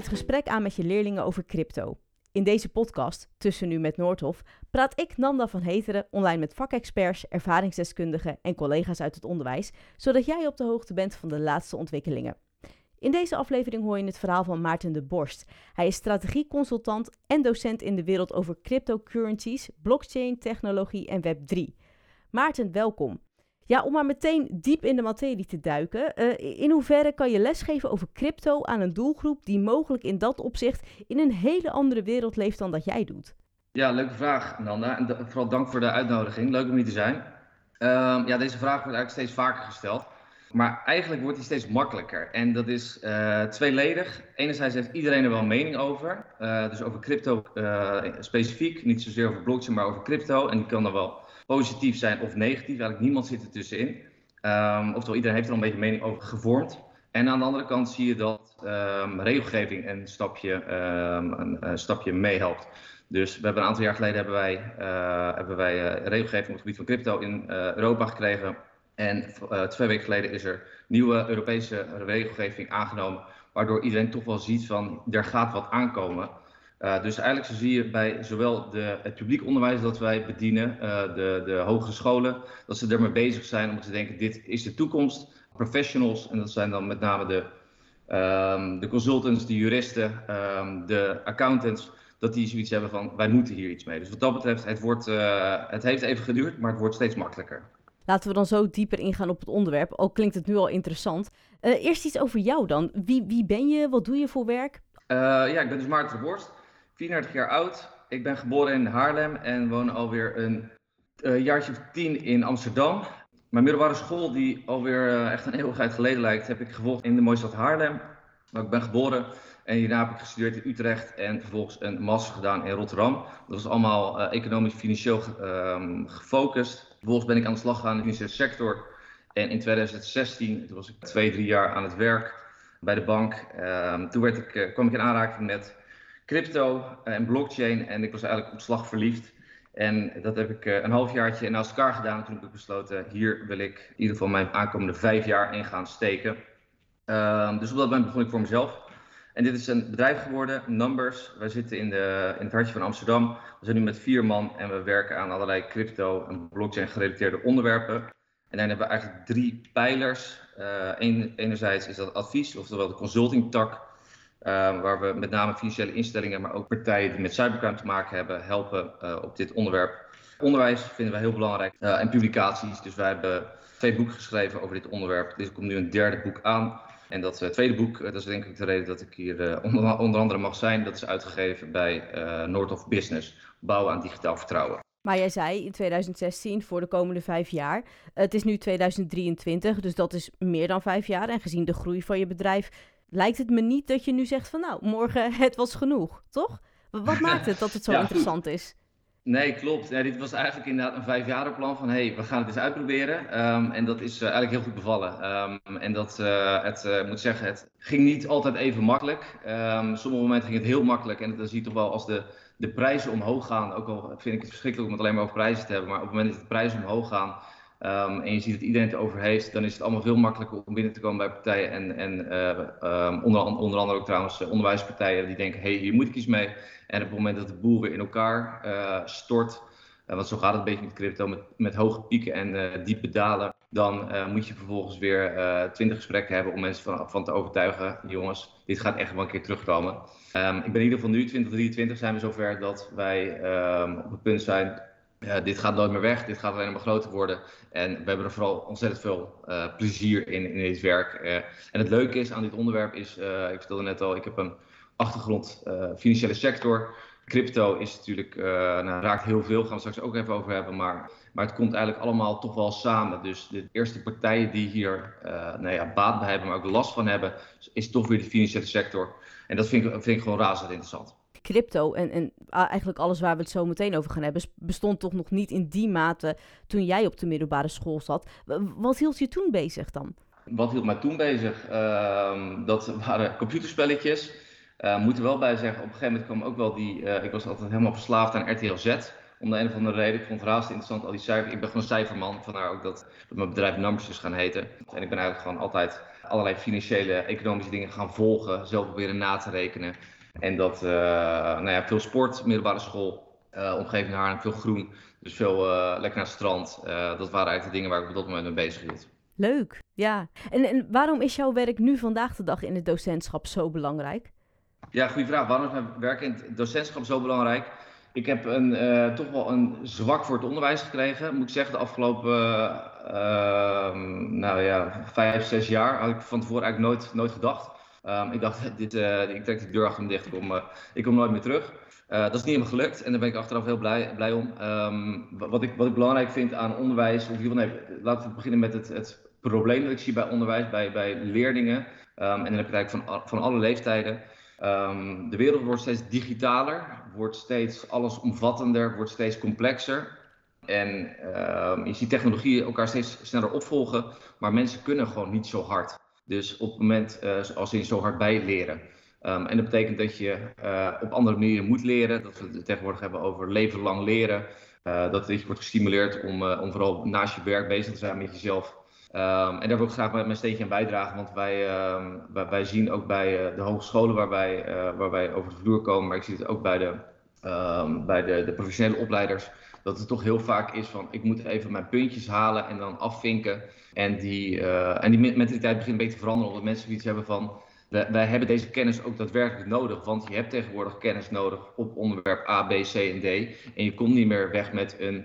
het gesprek aan met je leerlingen over crypto. In deze podcast, Tussen Nu met Noordhof, praat ik, Nanda van Heteren, online met vakexperts, ervaringsdeskundigen en collega's uit het onderwijs, zodat jij op de hoogte bent van de laatste ontwikkelingen. In deze aflevering hoor je het verhaal van Maarten de Borst. Hij is strategieconsultant en docent in de wereld over cryptocurrencies, blockchain, technologie en Web3. Maarten, welkom. Ja, om maar meteen diep in de materie te duiken. Uh, in hoeverre kan je lesgeven over crypto aan een doelgroep die mogelijk in dat opzicht in een hele andere wereld leeft dan dat jij doet? Ja, leuke vraag, Nanda. En vooral dank voor de uitnodiging. Leuk om hier te zijn. Uh, ja, deze vraag wordt eigenlijk steeds vaker gesteld. Maar eigenlijk wordt die steeds makkelijker. En dat is uh, tweeledig. Enerzijds heeft iedereen er wel een mening over. Uh, dus over crypto specifiek. Niet zozeer over blockchain, maar over crypto. En die kan dan wel positief zijn of negatief. Eigenlijk niemand zit er tussenin. Um, oftewel, iedereen heeft er al een beetje mening over gevormd. En aan de andere kant zie je dat um, regelgeving een stapje, um, een, stapje meehelpt. Dus we hebben een aantal jaar geleden hebben wij, uh, hebben wij uh, regelgeving op het gebied van crypto in uh, Europa gekregen. En twee weken geleden is er nieuwe Europese regelgeving aangenomen. Waardoor iedereen toch wel ziet van er gaat wat aankomen. Uh, dus eigenlijk zie je bij zowel de, het publiek onderwijs dat wij bedienen, uh, de, de hogere scholen, dat ze ermee bezig zijn om te denken, dit is de toekomst. Professionals, en dat zijn dan met name de, um, de consultants, de juristen, um, de accountants, dat die zoiets hebben van, wij moeten hier iets mee. Dus wat dat betreft, het, wordt, uh, het heeft even geduurd, maar het wordt steeds makkelijker. Laten we dan zo dieper ingaan op het onderwerp, al klinkt het nu al interessant. eerst iets over jou dan. Wie, wie ben je? Wat doe je voor werk? ja, ik ben dus Maarten de Borst. 34 jaar oud. Ik ben geboren in Haarlem en woon alweer een uh, jaartje of tien in Amsterdam. Mijn middelbare school, die alweer uh, echt een eeuwigheid geleden lijkt, heb ik gevolgd in de mooie stad Haarlem. Waar ik ben geboren. En hierna heb ik gestudeerd in Utrecht en vervolgens een master gedaan in Rotterdam. Dat was allemaal uh, economisch financieel um, gefocust. Vervolgens ben ik aan de slag gegaan in de financiële sector. En in 2016, toen was ik twee, drie jaar aan het werk bij de bank. Um, toen werd ik, kwam ik in aanraking met crypto en blockchain. En ik was eigenlijk op slag verliefd. En dat heb ik een halfjaartje naast elkaar gedaan. Toen heb ik besloten, hier wil ik in ieder geval mijn aankomende vijf jaar in gaan steken. Um, dus op dat moment begon ik voor mezelf. En dit is een bedrijf geworden, Numbers. Wij zitten in, de, in het hartje van Amsterdam. We zijn nu met vier man en we werken aan allerlei crypto en blockchain gerelateerde onderwerpen. En dan hebben we eigenlijk drie pijlers. Een, enerzijds is dat advies, oftewel de consulting tak. Uh, waar we met name financiële instellingen, maar ook partijen die met cybercrime te maken hebben, helpen uh, op dit onderwerp. Onderwijs vinden wij heel belangrijk uh, en publicaties. Dus wij hebben twee boeken geschreven over dit onderwerp. Er komt nu een derde boek aan. En dat tweede boek, dat is denk ik de reden dat ik hier onder, onder, andere mag zijn, dat is uitgegeven bij North of Business, bouwen aan digitaal vertrouwen. Maar jij zei in 2016 voor de komende vijf jaar. Het is nu 2023, dus dat is meer dan vijf jaar. En gezien de groei van je bedrijf lijkt het me niet dat je nu zegt van nou, morgen het was genoeg, toch? Wat maakt het dat het zo ja. interessant is? Nee, klopt. Nee, dit was eigenlijk inderdaad een vijfjarenplan van hey, we gaan het eens uitproberen. Um, en dat is uh, eigenlijk heel goed bevallen. Um, en dat, uh, het, uh, moet zeggen, het ging niet altijd even makkelijk. Um, sommige momenten ging het heel makkelijk. En dan zie je toch wel als de, de prijzen omhoog gaan, ook al vind ik het verschrikkelijk om het alleen maar over prijzen te hebben, maar op het moment dat de prijzen omhoog gaan, Um, en je ziet dat iedereen het over heeft, dan is het allemaal veel makkelijker om binnen te komen bij partijen. En, en uh, um, onder, onder, andere ook trouwens onderwijspartijen die denken, hé, hey, hier moet ik iets mee. En op het moment dat de boel weer in elkaar uh, stort, want zo gaat het een beetje met crypto, met, met hoge pieken en diepe dalen, dan moet je vervolgens weer twintig gesprekken hebben om mensen van, van te overtuigen, jongens, dit gaat echt wel een keer terugkomen. Um, ik ben in ieder geval nu, 2023 zijn we zover dat wij op het punt zijn dit gaat nooit meer weg, dit gaat alleen maar groter worden. En we hebben er vooral ontzettend veel uh, plezier in, in dit werk. Uh, en het leuke is aan dit onderwerp is, uh, ik vertelde net al, ik heb een achtergrond financiële sector. Crypto is natuurlijk, nou, raakt heel veel, gaan we straks ook even over hebben. Maar, maar het komt eigenlijk allemaal toch wel samen. Dus de eerste partijen die hier nou ja, baat bij hebben, maar ook last van hebben, is toch weer de financiële sector. En dat vind ik, vind ik gewoon razend interessant crypto en, en eigenlijk alles waar we het zo meteen over gaan hebben, bestond toch nog niet in die mate toen jij op de middelbare school zat. Wat hield je toen bezig dan? Wat hield mij toen bezig? Uh, dat waren computerspelletjes. Uh, moet er wel bij zeggen, op een gegeven moment kwam ook wel die. Uh, ik was altijd helemaal verslaafd aan RTL Z. Om de een of andere reden. Ik vond het razend interessant, al die cijfers. Ik ben gewoon cijferman, vandaar ook dat, dat mijn bedrijf Numbers is gaan heten. En ik ben eigenlijk gewoon altijd allerlei financiële, economische dingen gaan volgen, zelf proberen na te rekenen. En dat, nou ja, veel sport, middelbare school, omgeving Haarlem, veel groen. Dus veel lekker naar het strand. dat waren eigenlijk de dingen waar ik op dat moment mee bezig hield. Leuk, ja. En, en waarom is jouw werk nu vandaag de dag in het docentschap zo belangrijk? Ja, goede vraag. Waarom is mijn werk in het docentschap zo belangrijk? Ik heb een, uh, toch wel een zwak voor het onderwijs gekregen, moet ik zeggen. De afgelopen uh, nou ja, vijf, zes jaar had ik van tevoren eigenlijk nooit, nooit gedacht. Um, ik dacht, dit, uh, ik trek de deur achter me dicht, ik kom, ik kom nooit meer terug. dat is niet helemaal gelukt en daar ben ik achteraf heel blij, blij om. Um, wat, ik, wat ik belangrijk vind aan onderwijs, in nee, laten we beginnen met het, het probleem dat ik zie bij onderwijs, bij, bij leerlingen. Um, en heb ik eigenlijk van, van alle leeftijden. De wereld wordt steeds digitaler, wordt steeds allesomvattender, wordt steeds complexer. En je ziet technologieën elkaar steeds sneller opvolgen, maar mensen kunnen gewoon niet zo hard. Dus op het moment uh, als in zo hard bijleren. Um, en dat betekent dat je uh, op andere manieren moet leren. Dat we het tegenwoordig hebben over leven lang leren. Uh, dat je wordt gestimuleerd om, om vooral naast je werk bezig te zijn met jezelf. Um, en daar wil ik graag mijn steentje aan bijdragen, want wij, um, wij, zien ook bij de hogescholen waar wij, waar wij over de vloer komen, maar ik zie het ook bij, de, bij de, de, professionele opleiders, dat het toch heel vaak is van ik moet even mijn puntjes halen en dan afvinken. En die, uh, en die mentaliteit begint een beetje te veranderen, omdat mensen zoiets hebben van wij, wij, hebben deze kennis ook daadwerkelijk nodig, want je hebt tegenwoordig kennis nodig op onderwerp A, B, C en D. En je komt niet meer weg met een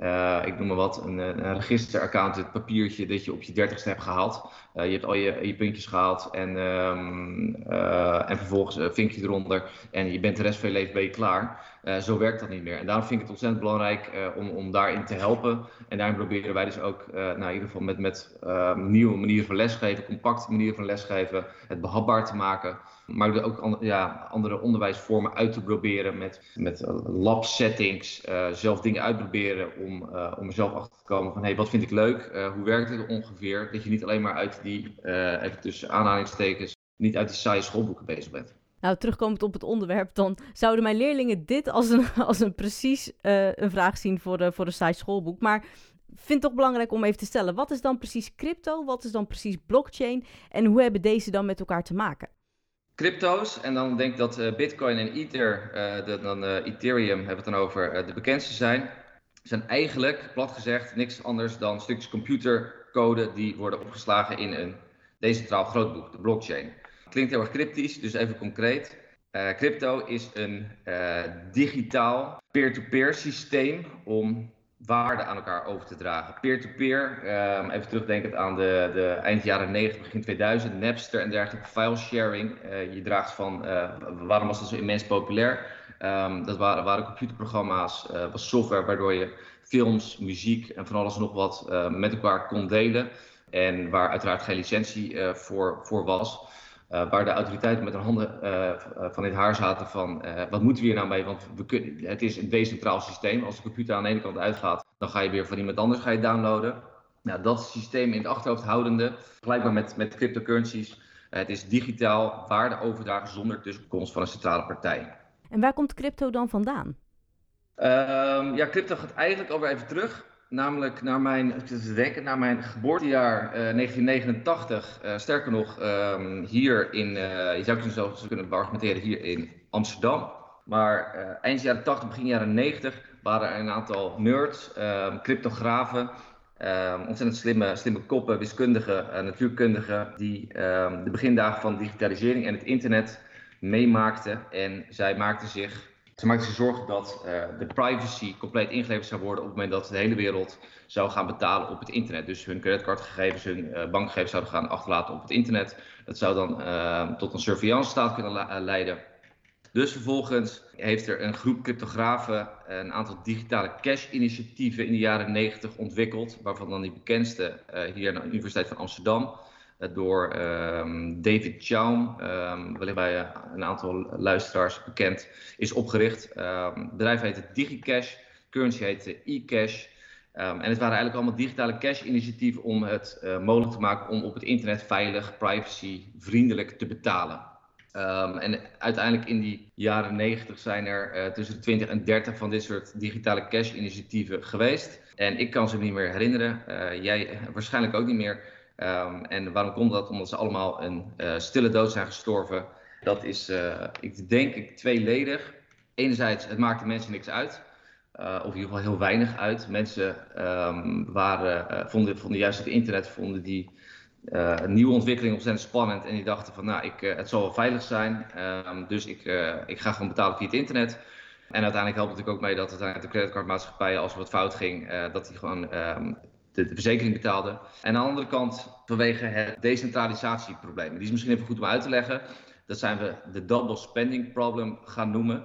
uh, ik noem maar wat, een, een registeraccount, het papiertje dat je op je dertigste hebt gehaald. Uh, je hebt al je, je puntjes gehaald en, um, uh, en vervolgens vink je eronder en je bent de rest van je leven ben je klaar. zo werkt dat niet meer. En daarom vind ik het ontzettend belangrijk om, om daarin te helpen. En daarin proberen wij dus ook, nou, in ieder geval met, met nieuwe manieren van lesgeven, compacte manieren van lesgeven, het behapbaar te maken. Maar ook ja, andere onderwijsvormen uit te proberen met, met lab settings, zelf dingen uitproberen om, uh, om er zelf achter te komen van hey, wat vind ik leuk, hoe werkt het ongeveer? Dat je niet alleen maar uit die, uh, even tussen aanhalingstekens, niet uit die saaie schoolboeken bezig bent. Nou, terugkomend op het onderwerp, dan zouden mijn leerlingen dit als een, als een precies een vraag zien voor, de, voor een saai schoolboek. Maar vind het toch belangrijk om even te stellen, wat is dan precies crypto? Wat is dan precies blockchain? En hoe hebben deze dan met elkaar te maken? Crypto's, en dan denk ik dat Bitcoin en Ether, de, dan Ethereum hebben het dan over, de bekendste zijn zijn eigenlijk, plat gezegd, niks anders dan stukjes computercode die worden opgeslagen in een decentraal grootboek, de blockchain. Klinkt heel erg cryptisch, dus even concreet. Uh, crypto is een uh, digitaal peer-to-peer systeem om waarde aan elkaar over te dragen. Peer-to-peer, -peer, um, even terugdenkend aan de, de eind jaren 90, begin 2000, Napster en dergelijke, file sharing. Uh, je draagt van, waarom was dat zo immens populair? Um, dat waren, computerprogramma's, uh, was software waardoor je films, muziek en van alles en nog wat uh, met elkaar kon delen. En waar uiteraard geen licentie uh, voor, voor was. waar de autoriteiten met hun handen van het haar zaten van wat moeten we hier nou mee? Want we het is een decentraal systeem. Als de computer aan de ene kant uitgaat, dan ga je weer van iemand anders ga je downloaden. Nou, dat systeem in het achterhoofd houdende, gelijkbaar met, met cryptocurrencies. het is digitaal waarde overdragen zonder tussenkomst van een centrale partij. En waar komt crypto dan vandaan? Um, ja, crypto gaat eigenlijk alweer even terug. Namelijk naar mijn, denken, naar mijn geboortejaar uh, 1989. Uh, sterker nog, um, hier in, uh, je zou het zo kunnen argumenteren, hier in Amsterdam. Maar eind jaren 80, begin jaren 90 waren er een aantal nerds, um, cryptografen, ontzettend slimme, slimme koppen, wiskundigen, natuurkundigen, die de begindagen van digitalisering en het internet meemaakten. En zij maakten zich, ze maakten zich zorgen dat uh, de privacy compleet ingeleverd zou worden op het moment dat de hele wereld zou gaan betalen op het internet. Dus hun creditcardgegevens, hun uh, bankgegevens zouden gaan achterlaten op het internet. Dat zou dan uh, tot een surveillance staat kunnen leiden. Dus vervolgens heeft er een groep cryptografen een aantal digitale cash-initiatieven in de jaren 90 ontwikkeld, waarvan dan die bekendste hier aan de Universiteit van Amsterdam door um, David Chaum, um, wellicht bij een aantal luisteraars bekend, is opgericht. Um, het bedrijf heette DigiCash, currency heette eCash. en het waren eigenlijk allemaal digitale cash-initiatieven om het uh, mogelijk te maken om op het internet veilig, privacy, vriendelijk te betalen. Ehm, en uiteindelijk in die jaren 90 zijn er tussen de 20 en 30 van dit soort digitale cash-initiatieven geweest. En ik kan ze niet meer herinneren. jij waarschijnlijk ook niet meer. Ehm, en waarom komt dat? Omdat ze allemaal een stille dood zijn gestorven. Dat is, ik denk ik, tweeledig. Enerzijds, het maakt de mensen niks uit. Uh, of in ieder geval heel weinig uit. Mensen um, waren, vonden, vonden juist het internet vonden die nieuwe ontwikkeling ontzettend spannend. En die dachten van nou, ik, het zal wel veilig zijn. Um, dus ik, ik ga gewoon betalen via het internet. En uiteindelijk helpt het natuurlijk ook mee dat het de creditcardmaatschappijen, als er wat fout ging, dat die gewoon de, verzekering betaalden. En aan de andere kant vanwege het decentralisatieprobleem. Die is misschien even goed om uit te leggen. Dat zijn we de double spending problem gaan noemen.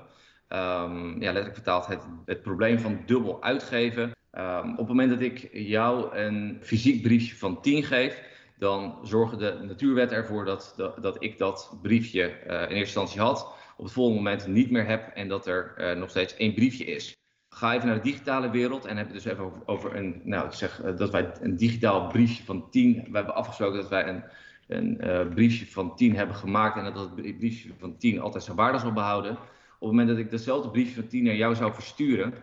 Um, ja, letterlijk vertaald het, het probleem van dubbel uitgeven. Um, op het moment dat ik jou een fysiek briefje van 10 geef, dan zorgen de natuurwetten ervoor dat, dat, dat ik dat briefje uh, in eerste instantie had, op het volgende moment niet meer heb en dat er uh, nog steeds één briefje is. Ga even naar de digitale wereld en heb je dus even over, een, nou ik zeg uh, dat wij een digitaal briefje van 10, we hebben afgesproken dat wij een, een briefje van 10 hebben gemaakt en dat dat briefje van 10 altijd zijn waarde zal behouden op het moment dat ik datzelfde briefje van 10 naar jou zou versturen,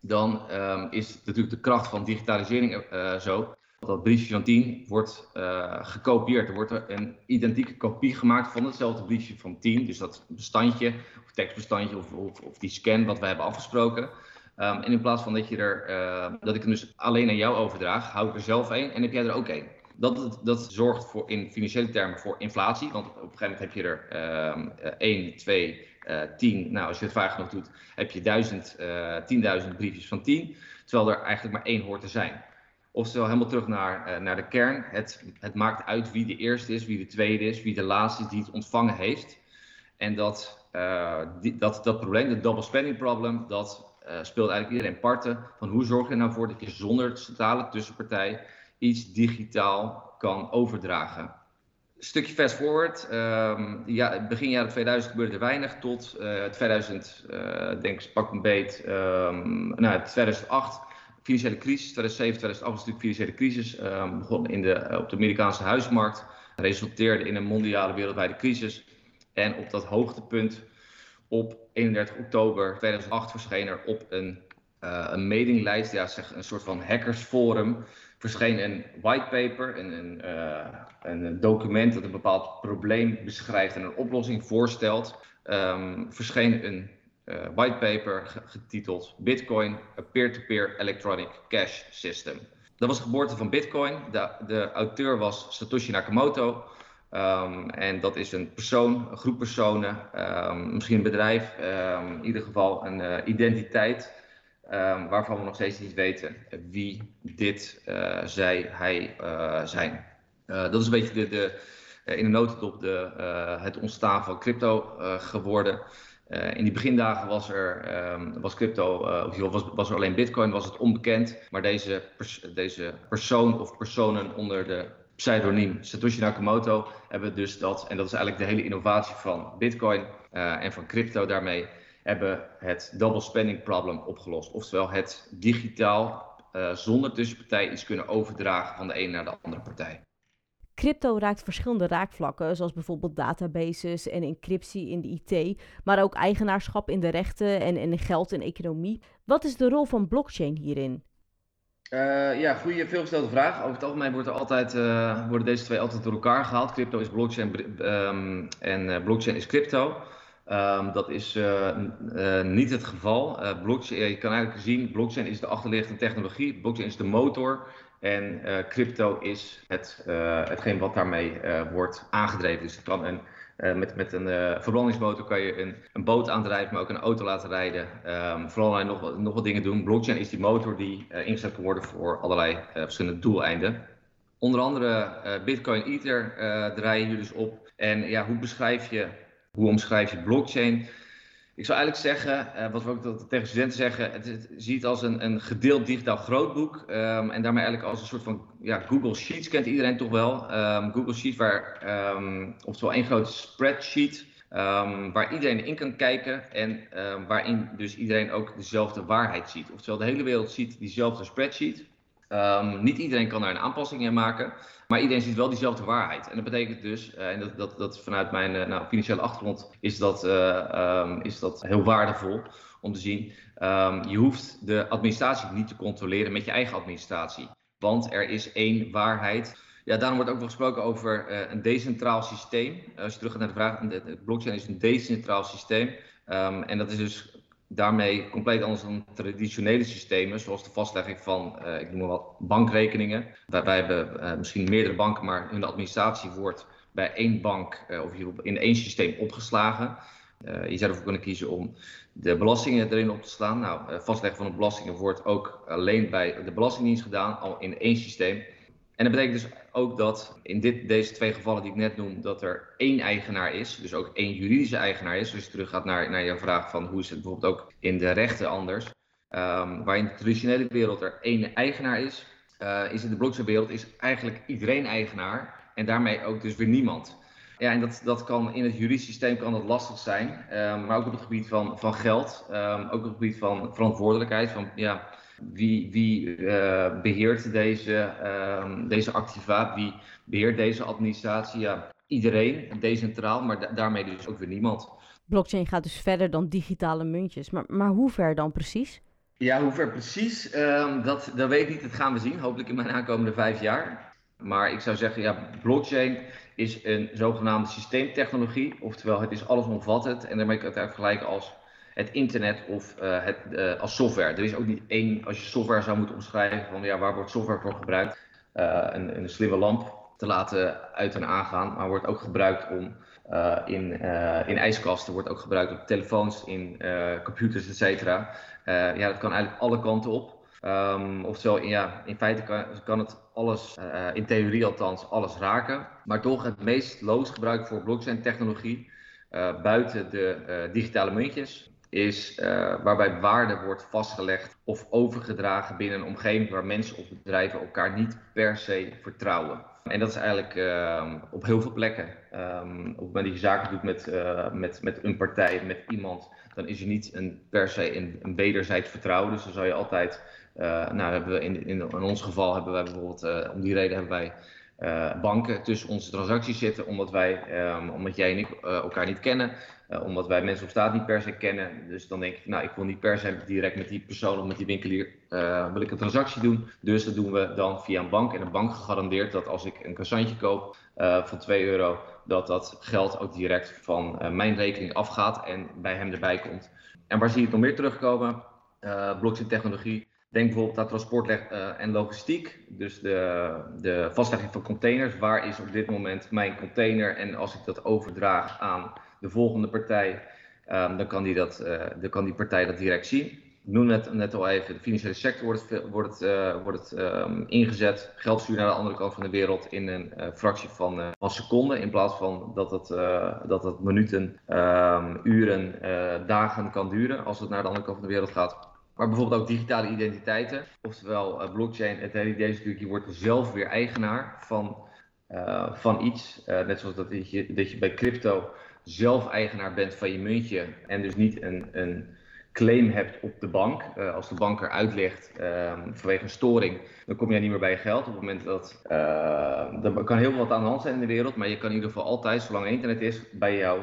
dan um, is natuurlijk de kracht van digitalisering uh, zo. Dat briefje van 10 wordt gekopieerd. Er wordt een identieke kopie gemaakt van hetzelfde briefje van 10. Dus dat bestandje, of tekstbestandje, of, of, of die scan wat we hebben afgesproken. Um, en in plaats van dat, je er, uh, dat ik hem dus alleen aan jou overdraag, hou ik er zelf één en heb jij er ook één. Dat, dat zorgt voor, in financiële termen voor inflatie. Want op een gegeven moment heb je er um, 1, 2, uh, 10. Nou, als je het vaak genoeg doet, heb je 1000, uh, 10.000 briefjes van 10. Terwijl er eigenlijk maar één hoort te zijn. Oftewel, helemaal terug naar, uh, naar de kern. Het, het maakt uit wie de eerste is, wie de tweede is, wie de laatste is die het ontvangen heeft. En dat, uh, die, dat, dat probleem, het double spending problem, dat uh, speelt eigenlijk iedereen parten. Van hoe zorg je nou voor dat je zonder centrale tussenpartij iets digitaal kan overdragen stukje fast forward. Um, ja, begin jaren 2000 gebeurde er weinig tot uh, 2000, uh, denk ik, pak een beet. Um, nou, 2008, financiële crisis. 2007, 2008 was natuurlijk financiële crisis. Um, begon in de, op de Amerikaanse huismarkt. Resulteerde in een mondiale wereldwijde crisis. En op dat hoogtepunt op 31 oktober 2008 verscheen er op een, uh, een mailinglijst, ja, zeg, een soort van hackersforum verscheen een whitepaper, een, een, uh, een, document dat een bepaald probleem beschrijft en een oplossing voorstelt. Um, verscheen een uh, whitepaper getiteld Bitcoin, a peer-to-peer electronic cash system. Dat was de geboorte van Bitcoin. De, de auteur was Satoshi Nakamoto. Um, en dat is een persoon, een groep personen, um, misschien een bedrijf, in ieder geval een uh, identiteit waarvan we nog steeds niet weten wie dit, uh, zij, hij uh, zijn. Uh, dat is een beetje de, de, in de notendop de, het ontstaan van crypto geworden. in die begindagen was er, was crypto, of was, was er alleen bitcoin, was het onbekend. Maar deze, deze persoon of personen onder de pseudoniem Satoshi Nakamoto hebben dus dat, en dat is eigenlijk de hele innovatie van bitcoin en van crypto daarmee hebben het double spending problem opgelost. Oftewel het digitaal uh, zonder tussenpartij iets kunnen overdragen van de ene naar de andere partij. Crypto raakt verschillende raakvlakken, zoals bijvoorbeeld databases en encryptie in de IT, maar ook eigenaarschap in de rechten en, en geld en economie. Wat is de rol van blockchain hierin? Uh, ja, goede, veelgestelde vraag. Over het algemeen wordt er altijd, uh, worden deze twee altijd door elkaar gehaald. Crypto is blockchain um, en blockchain is crypto. Um, dat is niet het geval. Blockchain, je kan eigenlijk zien, blockchain is de achterliggende technologie, blockchain is de motor en crypto is het, hetgeen wat daarmee wordt aangedreven. Dus het kan een, met, met een verbrandingsmotor kan je een, een, boot aandrijven, maar ook een auto laten rijden. Um, vooral nog, nog wat dingen doen. Blockchain is die motor die ingezet kan worden voor allerlei verschillende doeleinden. Onder andere Bitcoin Ether draaien hier dus op. En ja, hoe beschrijf je hoe omschrijf je blockchain? Ik zou eigenlijk zeggen, uh, wat we ook tegen studenten zeggen, het, het ziet als een, een gedeeld digitaal grootboek. Um, en daarmee eigenlijk als een soort van ja, Google Sheets kent iedereen toch wel. Um, Google Sheets, waar, um, oftewel één grote spreadsheet, waar iedereen in kan kijken en waarin dus iedereen ook dezelfde waarheid ziet. Oftewel de hele wereld ziet diezelfde spreadsheet. Ehm, niet iedereen kan daar een aanpassing in maken, maar iedereen ziet wel diezelfde waarheid. En dat betekent dus, en dat, dat, dat vanuit mijn nou, financiële achtergrond is dat, um, is dat heel waardevol om te zien. Um, je hoeft de administratie niet te controleren met je eigen administratie. Want er is één waarheid. Ja, daarom wordt ook wel gesproken over uh, een decentraal systeem. als je terug gaat naar de vraag, de blockchain is een decentraal systeem. En dat is dus daarmee compleet anders dan traditionele systemen, zoals de vastlegging van, uh, ik noem maar wat, bankrekeningen. Wij hebben uh, misschien meerdere banken, maar hun administratie wordt bij één bank of in één systeem opgeslagen. je zou ervoor kunnen kiezen om de belastingen erin op te slaan. Nou, vastleggen van de belastingen wordt ook alleen bij de Belastingdienst gedaan, al in één systeem. En dat betekent dus ook dat in dit, deze twee gevallen die ik net noem, dat er één eigenaar is, dus ook één juridische eigenaar is. Dus je teruggaat naar, naar jouw vraag van hoe is het bijvoorbeeld ook in de rechten anders. Um, waar in de traditionele wereld er één eigenaar is, uh, is in de blockchain-wereld is eigenlijk iedereen eigenaar en daarmee ook dus weer niemand. Ja, en dat, dat kan in het juridisch systeem kan dat lastig zijn, um, maar ook op het gebied van, van geld, um, ook op het gebied van verantwoordelijkheid. Van, ja, wie, wie uh, beheert deze, uh, deze activa? Wie beheert deze administratie? Ja, iedereen, decentraal, maar da daarmee dus ook weer niemand. Blockchain gaat dus verder dan digitale muntjes. Maar, maar hoe ver dan precies? Ja, hoe ver precies? Uh, dat, dat weet ik niet. Dat gaan we zien. Hopelijk in mijn aankomende vijf jaar. Maar ik zou zeggen, ja, blockchain is een zogenaamde systeemtechnologie. Oftewel, het is allesomvattend. En daarmee kan ik het vergelijken als het internet of uh, het, uh, als software. Er is ook niet één, als je software zou moeten omschrijven, van ja, waar wordt software voor gebruikt? Uh, een, een, slimme lamp te laten uit en aangaan, maar wordt ook gebruikt om in, in ijskasten, wordt ook gebruikt op telefoons, in computers, et cetera. ja, dat kan eigenlijk alle kanten op. Um, oftewel, ja, in feite kan, kan het alles, in theorie althans, alles raken. Maar toch het meest loos gebruik voor blockchain technologie, buiten de digitale muntjes, is uh, waarbij waarde wordt vastgelegd of overgedragen binnen een omgeving waar mensen of bedrijven elkaar niet per se vertrouwen. En dat is eigenlijk uh, op heel veel plekken. Um, op het moment dat je zaken doet met, uh, met, met een partij, met iemand, dan is er niet een, per se een, wederzijds vertrouwen. Dus dan zou je altijd, nou hebben we in, in, in ons geval hebben wij bijvoorbeeld, om die reden hebben wij uh, banken tussen onze transacties zitten, omdat wij, um, omdat jij en ik uh, elkaar niet kennen, uh, omdat wij mensen op straat niet per se kennen. Dus dan denk ik, nou, ik wil niet per se direct met die persoon of met die winkelier wil ik een transactie doen. Dus dat doen we dan via een bank. En een bank garandeert dat als ik een cassantje koop van 2 euro, dat dat geld ook direct van mijn rekening afgaat en bij hem erbij komt. En waar zie je het nog meer terugkomen? blockchain technologie Denk bijvoorbeeld aan transport uh, en logistiek. Dus de, de vastlegging van containers. Waar is op dit moment mijn container? En als ik dat overdraag aan de volgende partij, um, dan, kan die dat, dan kan die partij dat direct zien. Ik noem net, net al even, de financiële sector wordt het, wordt het, uh, wordt het um, ingezet. Geld sturen naar de andere kant van de wereld in een fractie van, van seconden. In plaats van dat het, dat het minuten, um, uren, dagen kan duren als het naar de andere kant van de wereld gaat. Maar bijvoorbeeld ook digitale identiteiten, oftewel uh, blockchain. Het hele idee is natuurlijk, je wordt zelf weer eigenaar van, uh, van iets. Uh, net zoals dat je, dat je bij crypto zelf eigenaar bent van je muntje en dus niet een, een claim hebt op de bank. als de bank eruit ligt ehm, vanwege een storing, dan kom je niet meer bij je geld. Op het moment dat. er kan heel wat aan de hand zijn in de wereld, maar je kan in ieder geval altijd, zolang internet is, bij jou,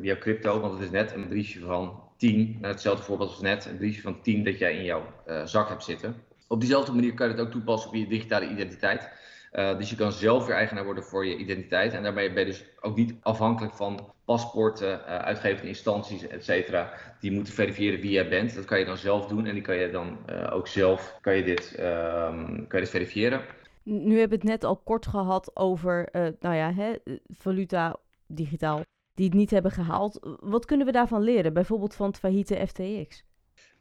jouw crypto, want het is net een briefje van 10, hetzelfde voorbeeld als net, een briefje van 10 dat jij in jouw uh, zak hebt zitten. Op diezelfde manier kan je het ook toepassen op je digitale identiteit. Uh, dus je kan zelf weer eigenaar worden voor je identiteit. En daarmee ben je dus ook niet afhankelijk van paspoorten, uh, uitgevende instanties, et cetera. Die moeten verifiëren wie jij bent. Dat kan je dan zelf doen en die kan je dan ook zelf kan je dit, ehm, kan je verifiëren. Nu hebben we het net al kort gehad over nou ja, hè, valuta digitaal die het niet hebben gehaald. Wat kunnen we daarvan leren? Bijvoorbeeld van het failliete FTX?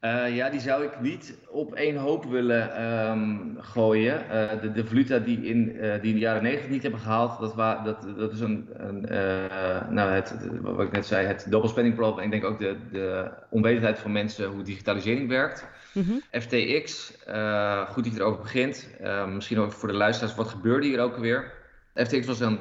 Uh, ja, die zou ik niet op één hoop willen um, gooien. Uh, de, de valuta die in, uh, die in de jaren 90 niet hebben gehaald, dat, wa, dat, dat is een, een nou het, wat ik net zei, het dobbelspendingprobleem. En ik denk ook de, de onwetendheid van mensen hoe digitalisering werkt. Mm -hmm. FTX, goed dat je erover begint. misschien ook voor de luisteraars, wat gebeurde hier ook alweer? FTX was een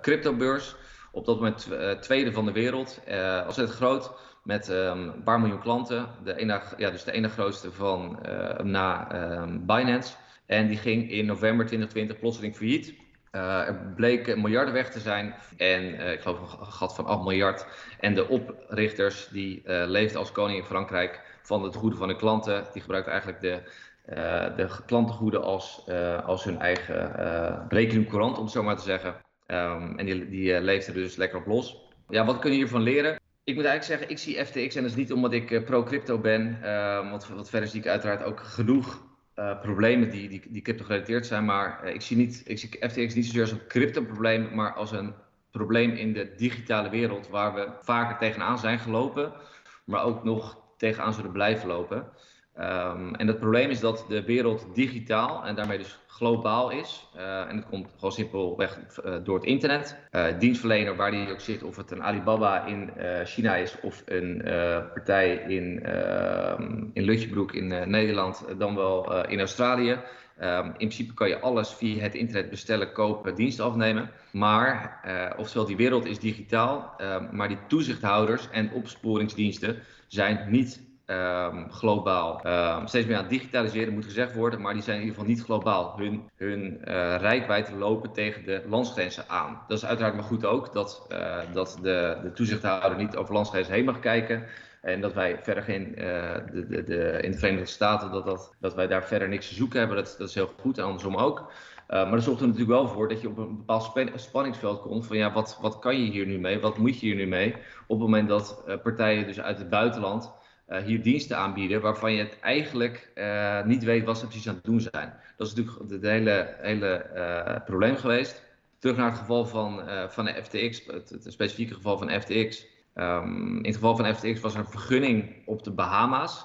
cryptobeurs op dat moment uh, tweede van de wereld. Uh, ontzettend groot, met um, een paar miljoen klanten. De ene, ja, dus de ene grootste van uh, na um, Binance. En die ging in november 2020 plotseling failliet. Er bleken miljarden weg te zijn en ik geloof een gat van 8 miljard. En de oprichters die uh, leefden als koning in Frankrijk van het goede van hun klanten. Die gebruikten eigenlijk de, de klantengoeden als, als hun eigen rekening courant, om het zo maar te zeggen. Um, en die, die leefden er dus lekker op los. Ja, wat kun je hiervan leren? Ik moet eigenlijk zeggen, ik zie FTX en dat is niet omdat ik pro-crypto ben. want wat verder zie ik uiteraard ook genoeg uh, problemen die, die, die crypto gerelateerd zijn. Maar ik, zie niet, ik zie FTX niet zozeer als een crypto probleem, maar als een probleem in de digitale wereld waar we vaker tegenaan zijn gelopen, maar ook nog tegenaan zullen blijven lopen. Um, en het probleem is dat de wereld digitaal en daarmee dus globaal is. Uh, en dat komt gewoon simpelweg uh, door het internet. Uh, dienstverlener, waar die ook zit, of het een Alibaba in China is of een partij in, ehm, in Lutjebroek in Nederland, dan wel in Australië. Um, in principe kan je alles via het internet bestellen, kopen, diensten afnemen. Maar, oftewel, die wereld is digitaal, maar die toezichthouders en opsporingsdiensten zijn niet um, globaal um, steeds meer aan het digitaliseren, moet gezegd worden, maar die zijn in ieder geval niet globaal. Hun, hun uh, lopen tegen de landsgrenzen aan. Dat is uiteraard maar goed ook, dat, uh, dat de, de toezichthouder niet over landsgrenzen heen mag kijken. En dat wij verder geen, uh, de, de, de, in de Verenigde Staten, dat, dat, dat wij daar verder niks te zoeken hebben, dat, dat is heel goed en andersom ook. Maar dat zorgt er natuurlijk wel voor dat je op een bepaald spanningsveld komt van ja, wat, wat kan je hier nu mee, wat moet je hier nu mee? Op het moment dat partijen dus uit het buitenland hier diensten aanbieden waarvan je het eigenlijk uh, niet weet wat ze precies aan het doen zijn. Dat is natuurlijk het hele, hele uh, probleem geweest. Terug naar het geval van, van de FTX, het, specifieke geval van FTX. Ehm, in het geval van FTX was er een vergunning op de Bahama's.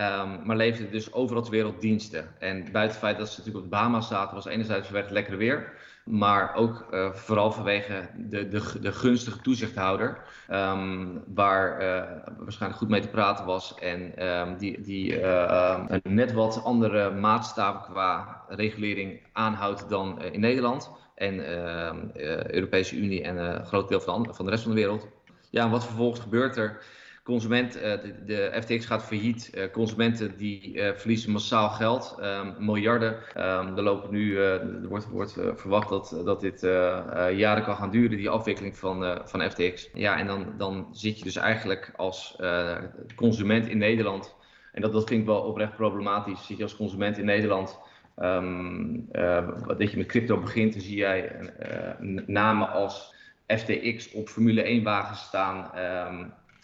Um, maar leefde dus overal ter wereld diensten. En buiten het feit dat ze natuurlijk op de Bahama's zaten, was enerzijds vanwege het lekkere weer. Maar ook uh, vooral vanwege de, de, de gunstige toezichthouder. Um, waar uh, waarschijnlijk goed mee te praten was. En um, die, die een net wat andere maatstaven qua regulering aanhoudt dan in Nederland. En de Europese Unie en een groot deel van van de rest van de wereld. Ja, wat vervolgens gebeurt er? Consument, uh, de, de, FTX gaat failliet. Uh, consumenten die uh, verliezen massaal geld, um, miljarden. Um, er, lopen nu, er wordt, wordt verwacht dat, dat dit jaren kan gaan duren, die afwikkeling van, van FTX. Ja, en dan, dan zit je dus eigenlijk als consument in Nederland, en dat, dat vind ik wel oprecht problematisch, zit je als consument in Nederland. Um, dat je met crypto begint, dan zie jij namen als FTX op Formule 1 wagens staan.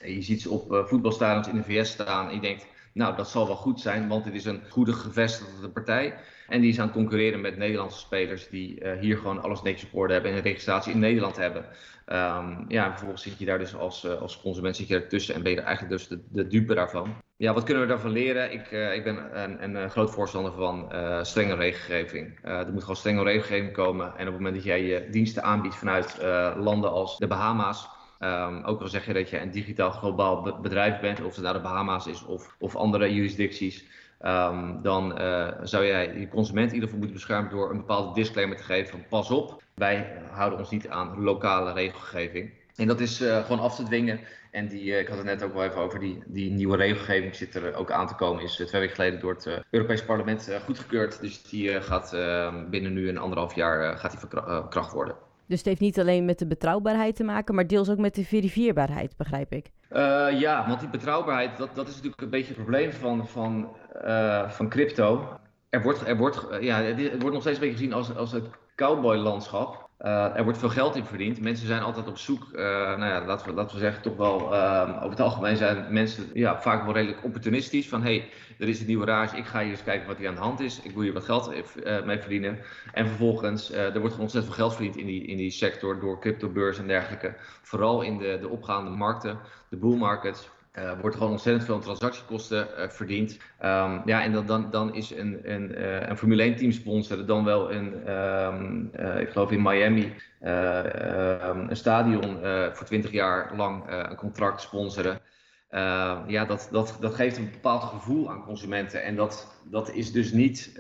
Je ziet ze op uh, voetbalstadions in de VS staan en je denkt, nou dat zal wel goed zijn, want het is een goede gevestigde partij. En die is aan het concurreren met Nederlandse spelers die uh, hier gewoon alles netjes op orde hebben en een registratie in Nederland hebben. Um, ja, en vervolgens zit je daar dus als, uh, als consument zit je ertussen en ben je eigenlijk dus de, de dupe daarvan. Ja, wat kunnen we daarvan leren? Ik, ik ben een, een, groot voorstander van strenge regelgeving. er moet gewoon strenge regelgeving komen. En op het moment dat jij je diensten aanbiedt vanuit landen als de Bahama's, Um, ook al zeg je dat je een digitaal globaal bedrijf bent, of het nou de Bahama's is of, of andere jurisdicties, um, dan uh, zou jij je consument in ieder geval moeten beschermen door een bepaalde disclaimer te geven van pas op, wij houden ons niet aan lokale regelgeving. En dat is uh, gewoon af te dwingen. En die, uh, ik had het net ook wel even over, die, die nieuwe regelgeving zit er ook aan te komen. Is twee weken geleden door het Europees Parlement goedgekeurd. Dus die gaat ehm, binnen nu een anderhalf jaar gaat die van kracht worden. Dus het heeft niet alleen met de betrouwbaarheid te maken, maar deels ook met de verifieerbaarheid, begrijp ik. Uh, ja, want die betrouwbaarheid, dat, dat is natuurlijk een beetje het probleem van, van, uh, van crypto. Er wordt, er wordt, ja, het wordt nog steeds een beetje gezien als, als het cowboylandschap. Uh, er wordt veel geld in verdiend. Mensen zijn altijd op zoek, uh, nou ja, laten we, we zeggen, toch wel uh, over het algemeen zijn mensen ja, vaak wel redelijk opportunistisch. Van hey, er is een nieuwe rage, ik ga hier eens kijken wat hier aan de hand is. Ik wil hier wat geld mee verdienen. En vervolgens, er wordt ontzettend veel geld verdiend in die, in die sector door cryptobeurs en dergelijke. Vooral in de, de opgaande markten, de bull markets. Uh, wordt gewoon ontzettend veel transactiekosten uh, verdiend. Um, ja, en dan, dan, dan is een, een, uh, een Formule 1 team sponsoren dan wel een, um, ik geloof in Miami, um, een stadion voor 20 jaar lang een contract sponsoren. ja, dat, dat, dat geeft een bepaald gevoel aan consumenten. En dat, dat is dus niet,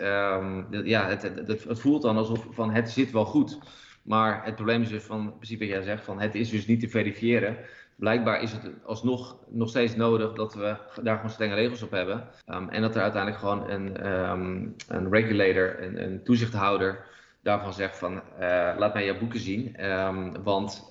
ja, het, het, het voelt dan alsof van het zit wel goed. Maar het probleem is dus van, in principe wat jij zegt, van het is dus niet te verifiëren. Blijkbaar is het alsnog nog steeds nodig dat we daar gewoon strenge regels op hebben. Ehm, en dat er uiteindelijk gewoon een, um, een regulator, een, een toezichthouder, daarvan zegt van uh, laat mij jouw boeken zien. Um, want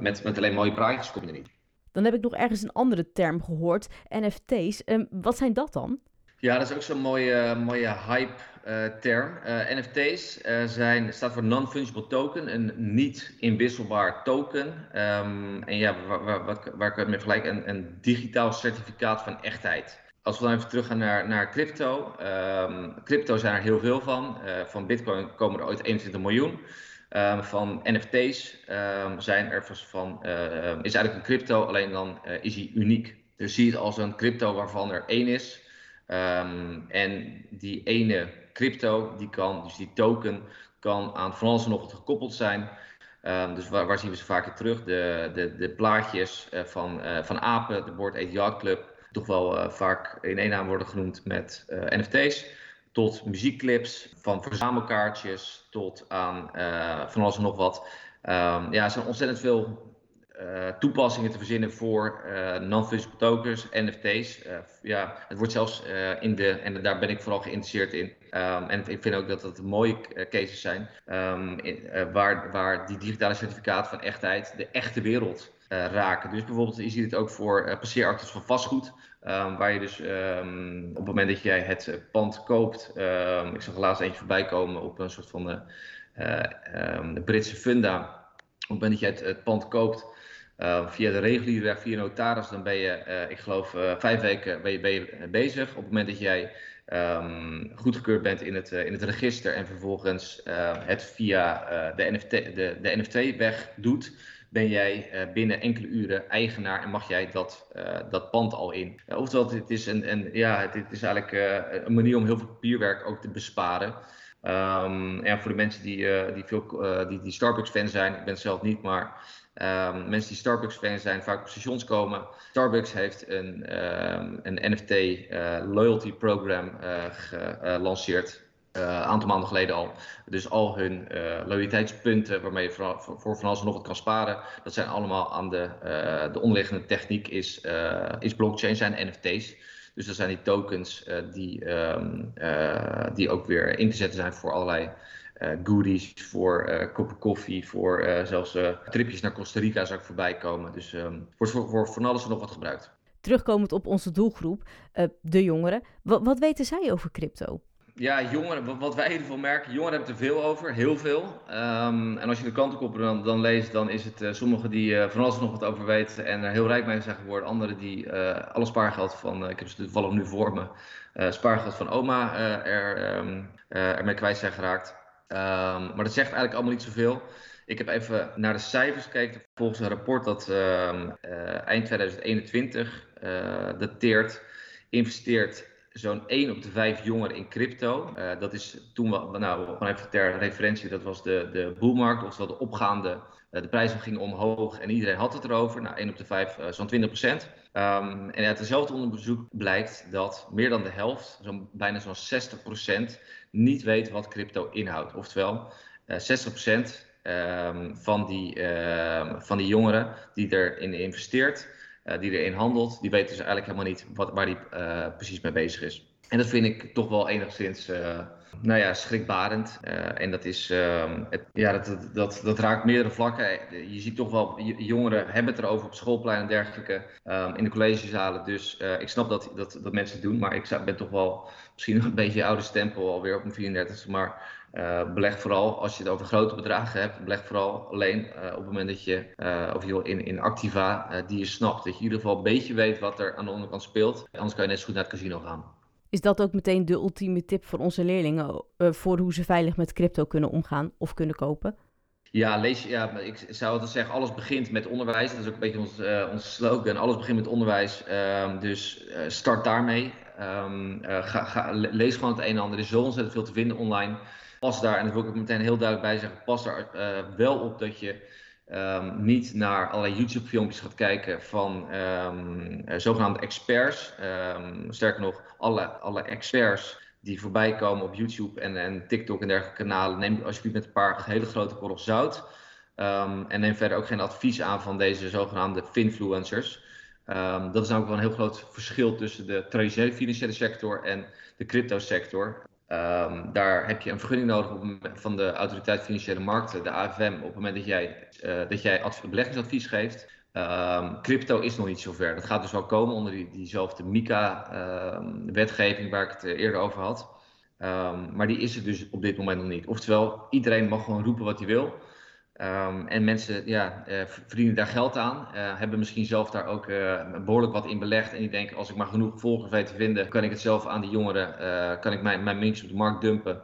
met, met alleen mooie praatjes kom je er niet. Dan heb ik nog ergens een andere term gehoord, NFT's. wat zijn dat dan? Ja, dat is ook zo'n mooie, mooie hype-term. Uh, uh, NFT's uh, zijn, staat voor Non-Fungible Token, een niet inwisselbaar token. Um, en ja, waar, waar, ik het mee vergelijk, een, een digitaal certificaat van echtheid. Als we dan even teruggaan naar, naar crypto. Um, crypto zijn er heel veel van. van Bitcoin komen er ooit 21 miljoen. Um, van NFT's zijn er van, is eigenlijk een crypto, alleen dan is hij uniek. Dus zie het als een crypto waarvan er één is. En die ene crypto, die kan, dus die token, kan aan van alles en nog wat gekoppeld zijn. Um, dus waar, zien we ze vaak terug? De, de, de plaatjes uh, van, uh, van apen, de Board 8 Yacht Club, toch wel uh, vaak in één naam worden genoemd met NFT's. Tot muziekclips, van verzamelkaartjes tot aan van alles en nog wat. Um, ja, er zijn ontzettend veel uh, toepassingen te verzinnen voor uh, non-fungible tokens, NFT's. Uh, ja, het wordt zelfs in de, en daar ben ik vooral geïnteresseerd in. Um, en ik vind ook dat het mooie cases zijn, in, waar, waar die digitale certificaten van echtheid de echte wereld raken. Dus bijvoorbeeld, je ziet het ook voor passeeractes van vastgoed. Um, waar je dus op het moment dat jij het pand koopt, ik zag laatst eentje voorbij komen op een soort van de Britse funda. Op het moment dat jij het pand koopt, uh, via de reguliere weg, via notaris, dan ben je, uh, ik geloof, uh, vijf weken ben je, bezig. Op het moment dat jij um, goedgekeurd bent in het, in het register en vervolgens het via de, NFT, de, de NFT-weg doet, ben jij binnen enkele uren eigenaar en mag jij dat, dat pand al in. oftewel, het is, een, een, ja, het, is eigenlijk een manier om heel veel papierwerk ook te besparen. En voor de mensen die, die, veel, die, die Starbucks-fan zijn, ik ben zelf niet, maar Um, mensen die Starbucks-fans zijn, vaak op stations komen. Starbucks heeft een, um, een NFT uh, loyalty program uh, gelanceerd. Uh, een aantal maanden geleden al. Dus al hun loyaliteitspunten waarmee je voor, van alles nog wat kan sparen. Dat zijn allemaal aan de, de onderliggende techniek is, is blockchain, zijn NFT's. Dus dat zijn die tokens die, um, die ook weer in te zetten zijn voor allerlei goodies, voor uh, koppen koffie, voor uh, zelfs tripjes naar Costa Rica zou ik voorbij komen. Dus um, wordt voor, voor van alles en nog wat gebruikt. Terugkomend op onze doelgroep, de jongeren. Wat weten zij over crypto? Ja, jongeren, wat wij in ieder geval merken, jongeren hebben er veel over, heel veel. Um, en als je de krantenkoppen dan, dan leest, dan is het uh, sommigen die uh, van alles en nog wat over weten en er heel rijk mee zijn geworden. Anderen die uh, alle spaargeld van, ik heb ze toevallig nu voor me, spaargeld van oma er, um, ermee kwijt zijn geraakt. Um, maar dat zegt eigenlijk allemaal niet zoveel. Ik heb even naar de cijfers gekeken. Volgens een rapport dat um, uh, eind 2021 uh, eh, dateert, investeert zo'n 1 op de 5 jongeren in crypto. Uh, dat is toen nou, gewoon even ter referentie, dat was de, de boelmarkt, oftewel de opgaande, de prijzen gingen omhoog en iedereen had het erover. Nou, 1 op de 5, zo'n 20 procent. Um, en uit hetzelfde onderzoek blijkt dat meer dan de helft, zo bijna zo'n 60 procent, niet weet wat crypto inhoudt. Oftewel, uh, eh, 60% um, van, die, uh, van die jongeren die erin investeert, uh, die erin handelt, die weten dus eigenlijk helemaal niet wat, waar die uh, precies mee bezig is. En dat vind ik toch wel enigszins nou ja, schrikbarend. Uh, en dat, is, uh, het, ja, dat, dat, dat, raakt meerdere vlakken. Je ziet toch wel, jongeren hebben het erover op schoolplein en dergelijke, um, in de collegezalen. Dus uh, ik snap dat, dat, dat mensen het doen, maar ik ben toch wel misschien een beetje oude stempel alweer op mijn 34e. Maar uh, beleg vooral, als je het over grote bedragen hebt, beleg vooral alleen op het moment dat je, of je in, in Activa, die je snapt. Dat je in ieder geval een beetje weet wat er aan de onderkant speelt. Anders kan je net zo goed naar het casino gaan. Is dat ook meteen de ultieme tip voor onze leerlingen uh, voor hoe ze veilig met crypto kunnen omgaan of kunnen kopen? Ja, lees, ja, ik zou altijd zeggen, alles begint met onderwijs. Dat is ook een beetje ons, uh, onze slogan. Alles begint met onderwijs. Uh, dus uh, start daarmee. Um, ga, ga, lees gewoon het een en ander. Er is zo ontzettend veel te vinden online. Pas daar, en dat wil ik ook meteen heel duidelijk bij zeggen, pas daar wel op dat je um, niet naar allerlei YouTube-filmpjes gaat kijken van um, zogenaamde experts. Um, sterker nog, alle, alle experts die voorbij komen op YouTube en, en TikTok en dergelijke kanalen, neem alsjeblieft met een paar hele grote korrels zout. En neem verder ook geen advies aan van deze zogenaamde finfluencers. Dat is namelijk wel een heel groot verschil tussen de traditionele financiële sector en de crypto sector. Um, daar heb je een vergunning nodig op, van de Autoriteit Financiële Markten, de AFM, op het moment dat jij, uh, dat jij beleggingsadvies geeft. Um, crypto is nog niet zover. Dat gaat dus wel komen onder die, diezelfde MICA-wetgeving waar ik het eh, eerder over had. maar die is er dus op dit moment nog niet. Oftewel, iedereen mag gewoon roepen wat hij wil. Um, en mensen ja, uh, verdienen daar geld aan, uh, hebben misschien zelf daar ook uh, behoorlijk wat in belegd. En die denken, als ik maar genoeg volgers weet te vinden, kan ik het zelf aan die jongeren, kan ik mijn, mijn op de markt dumpen.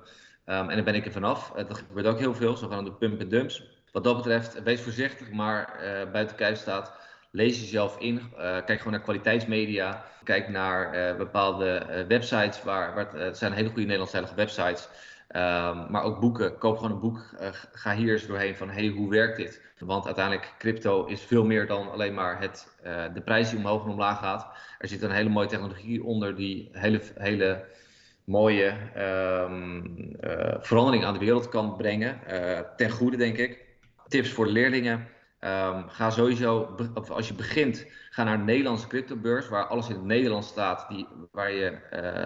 Um, en dan ben ik er vanaf. dat gebeurt ook heel veel, zogenaamde pump en dumps. Wat dat betreft, wees voorzichtig, maar buiten kijf staat, lees jezelf in. kijk gewoon naar kwaliteitsmedia. Kijk naar bepaalde websites, waar, waar het zijn hele goede Nederlandstalige websites Um, maar ook boeken. Koop gewoon een boek. Uh, ga hier eens doorheen van hey, hoe werkt dit? Want uiteindelijk, crypto is veel meer dan alleen maar het, uh, de prijs die omhoog en omlaag gaat. Er zit een hele mooie technologie onder die hele, hele mooie um, uh, verandering aan de wereld kan brengen. ten goede, denk ik. Tips voor leerlingen. Um, ga sowieso, als je begint, ga naar een Nederlandse cryptobeurs waar alles in het Nederlands staat, die, waar je,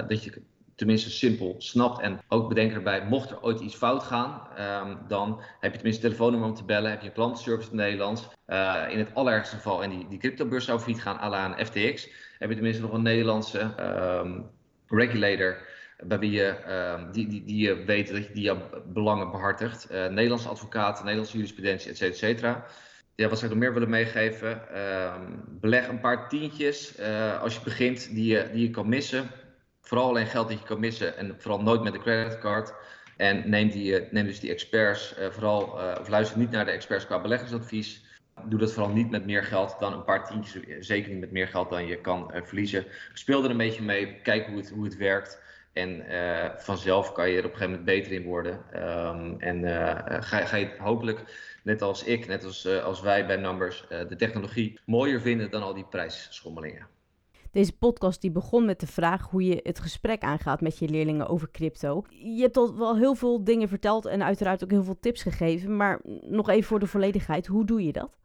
dat je tenminste simpel snapt. En ook bedenk erbij, mocht er ooit iets fout gaan, um, dan heb je tenminste een telefoonnummer om te bellen. Heb je een klantenservice in het Nederlands. Uh, in het allerergste geval, en die, die cryptobeurs zou failliet gaan, à la een FTX, heb je tenminste nog een Nederlandse um, regulator. Bij wie je, um, die, die, die je weet dat je die jouw belangen behartigt. Uh, Nederlandse advocaten, Nederlandse jurisprudentie, et. Ja, wat zou ik nog meer willen meegeven? beleg een paar tientjes uh, als je begint die je, die je kan missen vooral alleen geld dat je kan missen en vooral nooit met de creditcard. En neem, die, eh, dus die experts uh, vooral, uh, of luister niet naar de experts qua beleggingsadvies. Doe dat vooral niet met meer geld dan een paar tientjes, zeker niet met meer geld dan je kan verliezen. Speel er een beetje mee, kijk hoe het, hoe het werkt. En vanzelf kan je er op een gegeven moment beter in worden. Um, en ga, ga je hopelijk, net als ik, net als, als wij bij Numbers, de technologie mooier vinden dan al die prijsschommelingen. Deze podcast die begon met de vraag hoe je het gesprek aangaat met je leerlingen over crypto. Je hebt al wel heel veel dingen verteld en uiteraard ook heel veel tips gegeven. Maar nog even voor de volledigheid, hoe doe je dat?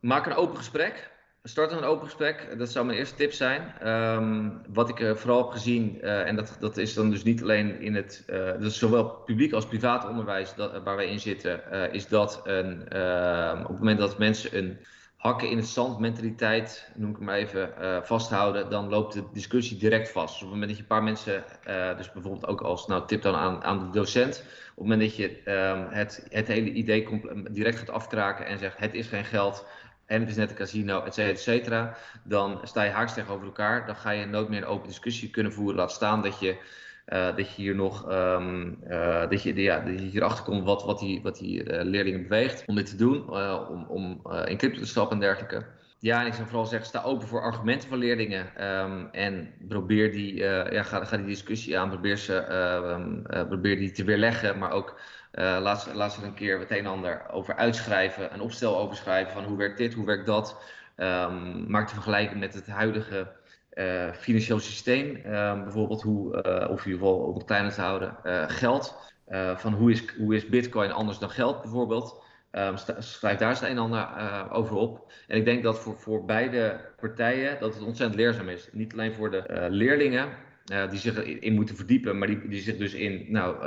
Maak een open gesprek. Start een open gesprek. Dat zou mijn eerste tip zijn. Um, wat ik uh, vooral heb gezien, uh, en dat, dat is dan dus niet alleen in het, uh, dat is zowel publiek als privaat onderwijs dat, waar wij in zitten, is dat een, ehm, op het moment dat mensen een hakken in het zand mentaliteit, noem ik hem even, uh, vasthouden, dan loopt de discussie direct vast. Dus op het moment dat je een paar mensen, uh, dus bijvoorbeeld ook als nou, tip dan aan, aan de docent, op het moment dat je um, het, het hele idee direct gaat afkraken en zegt het is geen geld en het is net een casino, et cetera, et cetera, dan sta je haaks tegenover elkaar. Dan ga je nooit meer een open discussie kunnen voeren. Laat staan dat je uh, dat je hier nog um, uh, dat, je, ja, dat je hierachter komt wat, wat die, wat die uh, leerlingen beweegt om dit te doen, om, om in crypto te stappen en dergelijke. Ja, en ik zou vooral zeggen, sta open voor argumenten van leerlingen um, en probeer die, ja, ga, ga die discussie aan, probeer, ze, um, probeer die te weerleggen, maar ook laat, ze, laat ze er een keer het een en ander over uitschrijven, een opstel overschrijven van hoe werkt dit, hoe werkt dat. maak de vergelijking met het huidige uh, financieel systeem, uh, bijvoorbeeld hoe, uh, of in ieder geval om het kleiner te houden, geld. van hoe is, hoe is bitcoin anders dan geld bijvoorbeeld. Um, schrijf daar eens een en ander over op. En ik denk dat voor, voor beide partijen dat het ontzettend leerzaam is. Niet alleen voor de leerlingen, die zich in moeten verdiepen, maar die, die zich dus in nou,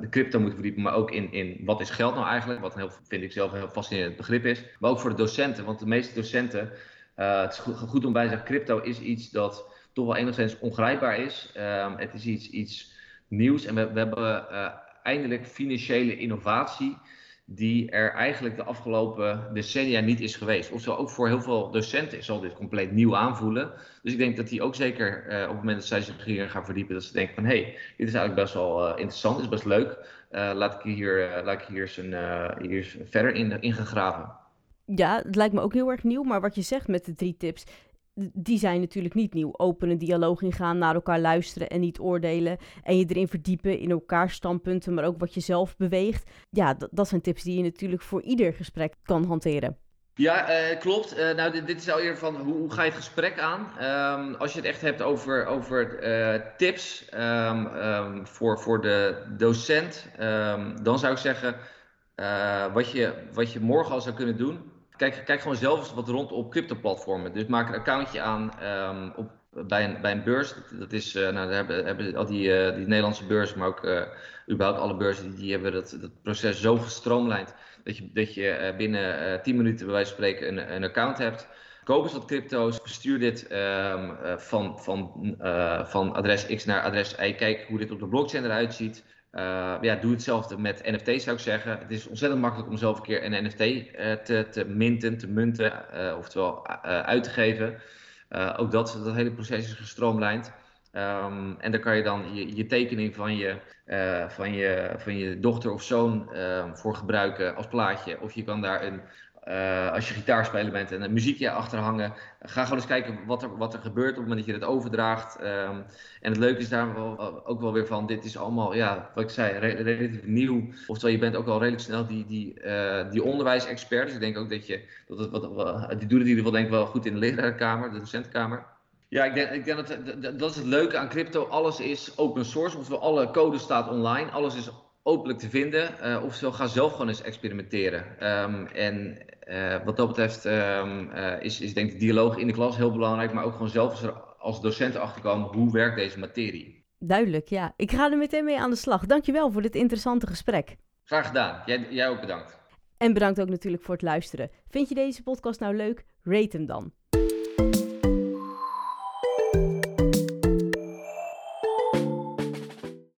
de crypto moeten verdiepen, maar ook in, in wat is geld nou eigenlijk, wat heel, vind ik zelf een heel fascinerend begrip is. Maar ook voor de docenten, want de meeste docenten uh, het is goed, om bij te zeggen, crypto is iets dat toch wel enigszins ongrijpbaar is. Um, het is iets, iets nieuws en we, we hebben uh, eindelijk financiële innovatie die er eigenlijk de afgelopen decennia niet is geweest. Of zo ook voor heel veel docenten zal dit compleet nieuw aanvoelen. Dus ik denk dat die ook zeker uh, op het moment dat zij zich hier gaan verdiepen, dat ze denken van hé, hey, dit is eigenlijk best wel uh, interessant, is best leuk. Laat ik hier, laat ik hier eens, een, hier verder in, in gaan graven. Ja, het lijkt me ook heel erg nieuw. Maar wat je zegt met de drie tips, die zijn natuurlijk niet nieuw. Open een dialoog ingaan, naar elkaar luisteren en niet oordelen. En je erin verdiepen in elkaar standpunten, maar ook wat je zelf beweegt. Ja, dat zijn tips die je natuurlijk voor ieder gesprek kan hanteren. Ja, uh, klopt. Uh, nou, dit, is al eerder van hoe, hoe, ga je het gesprek aan? Um, als je het echt hebt over, over uh, tips um, voor, voor de docent, dan zou ik zeggen, wat, je, wat je morgen al zou kunnen doen, kijk, kijk gewoon zelf eens wat rond op crypto-platformen. Dus maak een accountje aan op, bij, een, bij een beurs. Dat is, nou, daar hebben, hebben al die, die Nederlandse beurzen, maar ook überhaupt alle beurzen, die, die hebben dat, dat proces zo gestroomlijnd dat je, dat je eh, binnen uh, 10 minuten bij wijze van spreken een, een account hebt. Koop eens wat crypto's, verstuur dit uh, van, van, van adres X naar adres Y. Kijk hoe dit op de blockchain eruit ziet. Ja, doe hetzelfde met NFT's zou ik zeggen. Het is ontzettend makkelijk om zelf een keer een NFT te, te minten, te munten, oftewel uit te geven. ook dat, dat hele proces is gestroomlijnd. Um, en daar kan je dan je, je tekening van je, van, je, van je dochter of zoon uh, voor gebruiken als plaatje. Of je kan daar een, uh, als je gitaarspeler bent en een muziekje achter hangen. Ga gewoon eens kijken wat er, wat er gebeurt op het moment dat je het overdraagt. Um, en het leuke is daar ook wel weer van, dit is allemaal, ja, wat ik zei, re relatief nieuw. Oftewel, je bent ook al redelijk snel die, die, die onderwijsexpert. Dus ik denk ook dat je, dat het, wat, die doet het in ieder geval denk ik wel goed in de lerarenkamer, de docentenkamer. Ja, ik denk, ik denk dat, dat is het leuke aan crypto. Alles is open source, oftewel alle code staat online. Alles is openlijk te vinden. Uh, oftewel, ga zelf gewoon eens experimenteren. Um, en uh, wat dat betreft um, uh, is, is denk ik de dialoog in de klas heel belangrijk. Maar ook gewoon zelf als, als docent achterkomen, hoe werkt deze materie? Duidelijk, ja. Ik ga er meteen mee aan de slag. Dankjewel voor dit interessante gesprek. Graag gedaan. Jij, jij ook bedankt. En bedankt ook natuurlijk voor het luisteren. Vind je deze podcast nou leuk? Rate hem dan.